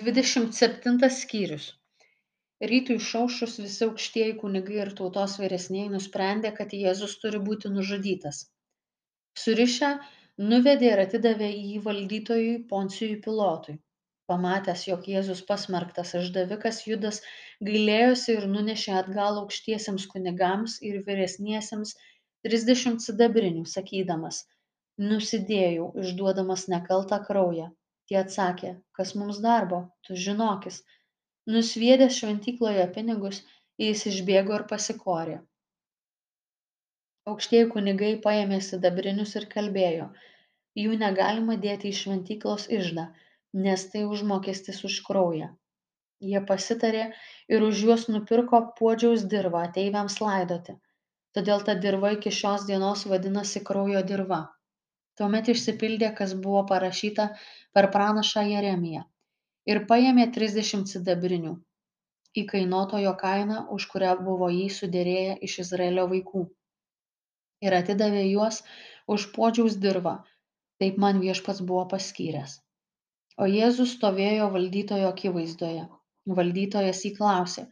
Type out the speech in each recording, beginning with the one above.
dvidešimt septintas skyrius. Rytui išaušus visi aukštieji kunigai ir tautos vyresnieji nusprendė kad jėzus turi būti nužudytas. Surišę nuvedė ir atidavė jį valdytojui poncijui pilotui. Pamatęs jog jėzus pasmerktas išdavikas judas gailėjosi ir nunešė atgal aukštiesiems kunigams ir vyresniesiems trisdešimt sidabrinių sakydamas nusidėjau išduodamas nekaltą kraują Tie atsakė, kas mums darbo, tu žinokis. Nusviedęs šventykloje pinigus, jis išbėgo ir pasikorė. Aukštieji kunigai paėmė sidabrinius ir kalbėjo, jų negalima dėti į šventyklos išdą, nes tai užmokestis už kraują. Jie pasitarė ir už juos nupirko puodžiaus dirvą ateiviams laidoti. Todėl ta dirva iki šios dienos vadinasi kraujo dirva. Tuomet išsipildė, kas buvo parašyta per pranašą Jeremiją. Ir paėmė trisdešimt sidabrinių, įkainotojo kainą, už kurią buvo jį sudėrėję iš Izraelio vaikų. Ir atidavė juos už podžiaus dirvą, taip man viešpats buvo paskyręs. O Jėzus stovėjo valdytojo akivaizdoje. Valdytojas įklausė,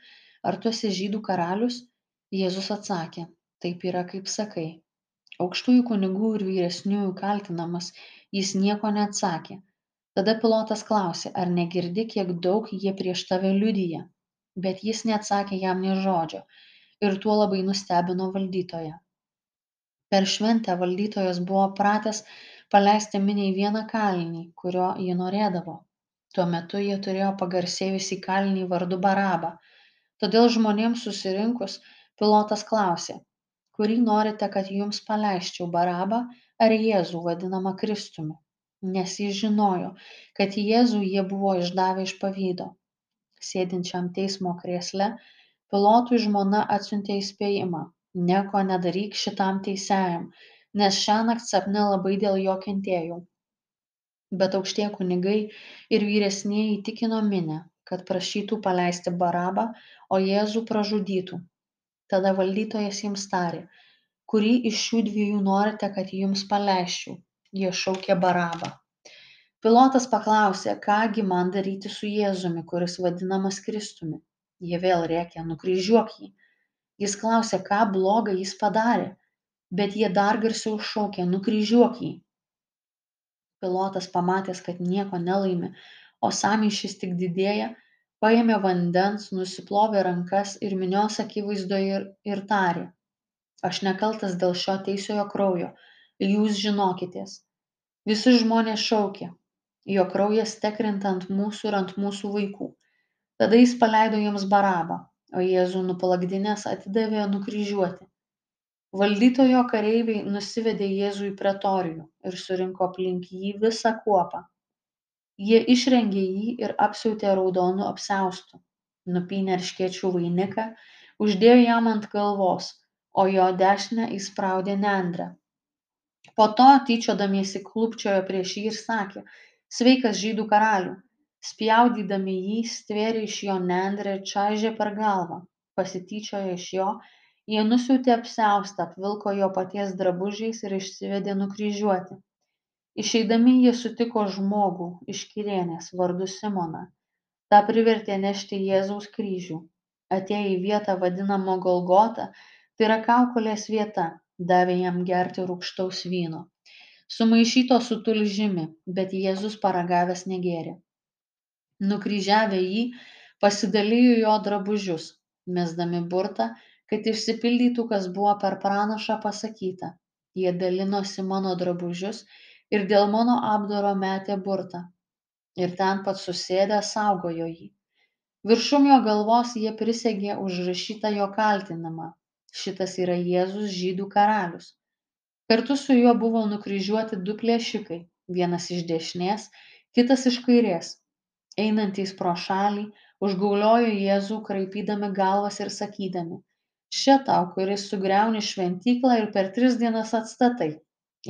ar tu esi žydų karalius? Jėzus atsakė, taip yra, kaip sakai aukštųjų kunigų ir vyresniųjų kaltinamas jis nieko neatsakė tada pilotas klausė ar negirdi kiek daug jie prieš tave liudija bet jis neatsakė jam nė žodžio ir tuo labai nustebino valdytoją. Per šventę valdytojas buvo pratęs paleisti miniai vieną kalinį kurio ji norėdavo. Tuo metu jie turėjo pagarsėjusį kalinį vardu barabą todėl žmonėms susirinkus pilotas klausė kurį norite kad jums paleisčiau barabą ar jėzų vadinamą kristumi nes jis žinojo kad jėzų jie buvo išdavę iš pavydo. Sėdinčiam teismo krėsle pilotui žmona atsiuntė įspėjimą nieko nedaryk šitam teisiajam nes šiąnakt sapne labai dėl jo kentėjau. Bet aukštie kunigai ir vyresnieji įtikino minią kad prašytų paleisti barabą o jėzų pražudytų. Tada valdytojas jiems tarė kurį iš šių dviejų norite kad jums paleisčiau jie šaukė barabą. Pilotas paklausė ką gi man daryti su jėzumi kuris vadinamas kristumi? Jie vėl rėkė nukryžiuok jį. Jis klausė ką bloga jis padarė? Bet jie dar garsiau šaukė nukryžiuok jį. Pilotas pamatęs kad nieko nelaimi o sąmyšis tik didėja paėmė vandens nusiplovė rankas ir minios akivaizdoje ir, ir tarė aš nekaltas dėl šio teisiojo kraujo jūs žinokitės. Visi žmonės šaukė jo kraujas tekrinta ant mūsų ir ant mūsų vaikų. Tada jis paleido jiems barabą o jėzų nupalakdinęs atidavė nukryžiuoti. Valdytojo kareiviai nusivedė jėzų į pretorijų ir surinko aplink jį visą kuopą. Jie išrengė jį ir apsiautė raudonu apsiaustu nupynė erškėčių vainiką uždėjo jam ant galvos o jo dešinę įspraudė nendrę po to tyčiodamiesi klūpčiojo prieš jį ir sakė sveikas žydų karalių spjaudydami jį stvėrė iš jo nendrę ir čaižė per galvą pasityčioję iš jo jie nusiautė apsiaustą apvilko jo paties drabužiais ir išsivedė nukryžiuoti. Išeidami jie sutiko žmogų iš kirėnės vardu simoną. Tą privertė nešti jėzaus kryžių. Atėję į vietą vadinamą golgota tai yra kaukolės vieta davė jam gerti rūgštaus vyno. Sumaišyto su tulžimi bet jėzus paragavęs negėrė. Nukryžiavę jį pasidalijo jo drabužius mesdami burtą kad išsipildytų kas buvo per pranašą pasakyta. Jie dalinosi mano drabužius ir dėl mano apdaro metė burtą. Ir ten pat susėdę saugojo jį. Viršum jo galvos jie prisegė užrašytą jo kaltinimą šitas yra jėzus žydų karalius. Kartu su juo buvo nukryžiuoti du plėšikai vienas iš dešinės kitas iš kairės. Einantys pro šalį užgauliojo jėzų kraipydami galvas ir sakydami še tau kuris sugriauni šventyklą ir per tris dienas atstatai.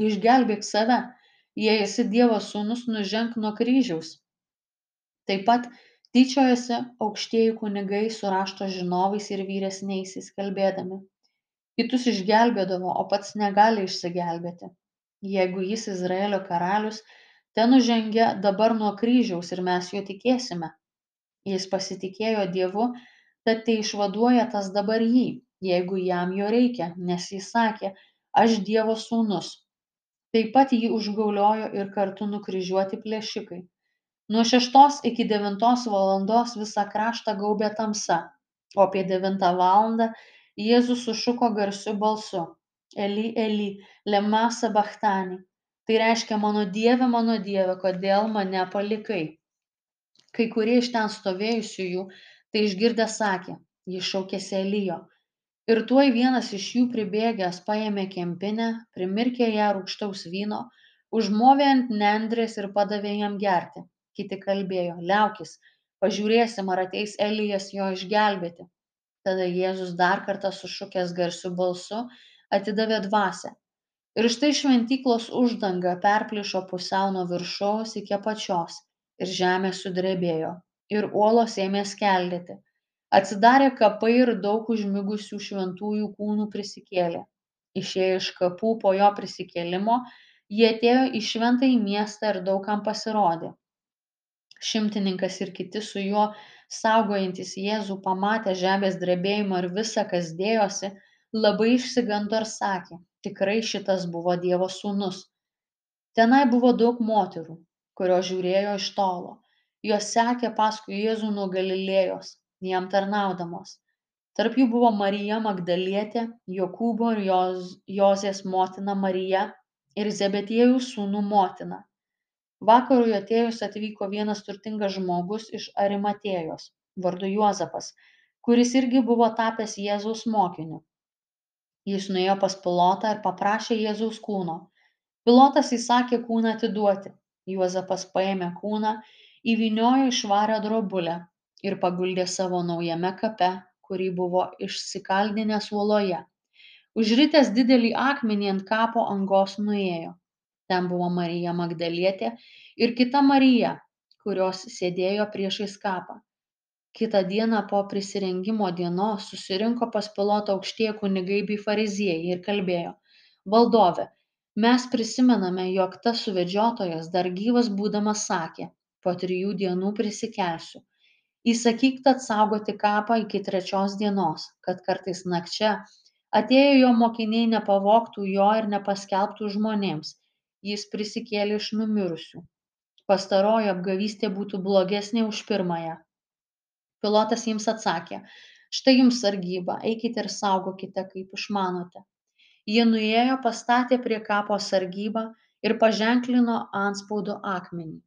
Išgelbėk save. Jei esi dievo sūnus nuženk nuo kryžiaus. Taip pat tyčiojosi aukštieji kunigai su rašto žinovais ir vyresniaisiais kalbėdami kitus išgelbėdavo o pats negali išsigelbėti jeigu jis izraelio karalius ten nužengia dabar nuo kryžiaus ir mes juo tikėsime. Jis pasitikėjo Dievu, tad tai išvaduoja tas dabar jį, jeigu jam jo reikia, nes jis sakė, aš Dievo sūnus. Taip pat jį užgauliojo ir kartu nukryžiuoti plėšikai. Nuo šeštos iki devintos valandos visą kraštą gaubė tamsa, o apie devintą valandą Jėzus sušuko garsiu balsu. Eli, Eli, lema sabachtani. Tai reiškia, mano Dieve, mano Dieve, kodėl mane palikai. Kai kurie iš ten stovėjusiųjų tai išgirdę sakė, jis šaukėsi Elijo. Ir tuoj vienas iš jų pribėgęs paėmė kempinę, primirkė ją rūkštaus vyno, užmovė ant nendrės ir padavė jam gerti. Kiti kalbėjo, liaukis, pažiūrėsim, ar ateis Elijas jo išgelbėti. Tada Jėzus dar kartą sušukęs garsiu balsu atidavė dvasią. Ir štai šventyklos uždanga perplyšo pusiau nuo viršaus iki apačios ir žemė sudrebėjo ir uolos ėmė skeldėti. Atsidarė kapai ir daug užmigusių šventųjų kūnų prisikėlė. Išėję iš kapų po jo prisikėlimo, jie atėjo į šventąjį miestą ir daugam pasirodė. Šimtininkas ir kiti su juo saugojantys Jėzų pamatę žemės drebėjimą ir visa, kas dėjosi, labai išsigando ir sakė, tikrai šitas buvo Dievo sūnus. Tenai buvo daug moterų, kurios žiūrėjo iš tolo. Jos sekė paskui Jėzų nuo Galilėjos, jam tarnaudamos. Tarp jų buvo Marija Magdalietė, Jokūbo ir Joz, Jozės motina Marija ir Zebetiejų sūnų motina vakarui atėjus atvyko vienas turtingas žmogus iš arimatėjos vardu juozapas kuris irgi buvo tapęs jėzaus mokiniu. Jis nuėjo pas pilotą ir paprašė jėzaus kūno. Pilotas įsakė kūną atiduoti. Juozapas paėmė kūną įvyniojo į švarią drobulę ir paguldė savo naujame kape kurį buvo išsikaldinęs uoloje. Užritęs didelį akmenį ant kapo angos nuėjo ten buvo marija magdalietė ir kita marija kurios sėdėjo priešais kapą. Kitą dieną po prisirengimo dienos susirinko pas pilotą aukštieji kunigai bei fariziejai ir kalbėjo valdove mes prisimename jog tas suvedžiotojas dar gyvas būdamas sakė po trijų dienų prisikelsiu. Įsakyk tad saugoti kapą iki trečios dienos kad kartais nakčia atėję jo mokiniai nepavogtų jo ir nepaskelbtų žmonėms jis prisikėlė iš numirusių. Pastaroji apgavystė būtų blogesnė už pirmąją. Pilotas jiems atsakė, štai jums sargyba, eikite ir saugokite, kaip išmanote. Jie nuėjo, pastatė prie kapo sargybą ir paženklino antspaudo akmenį.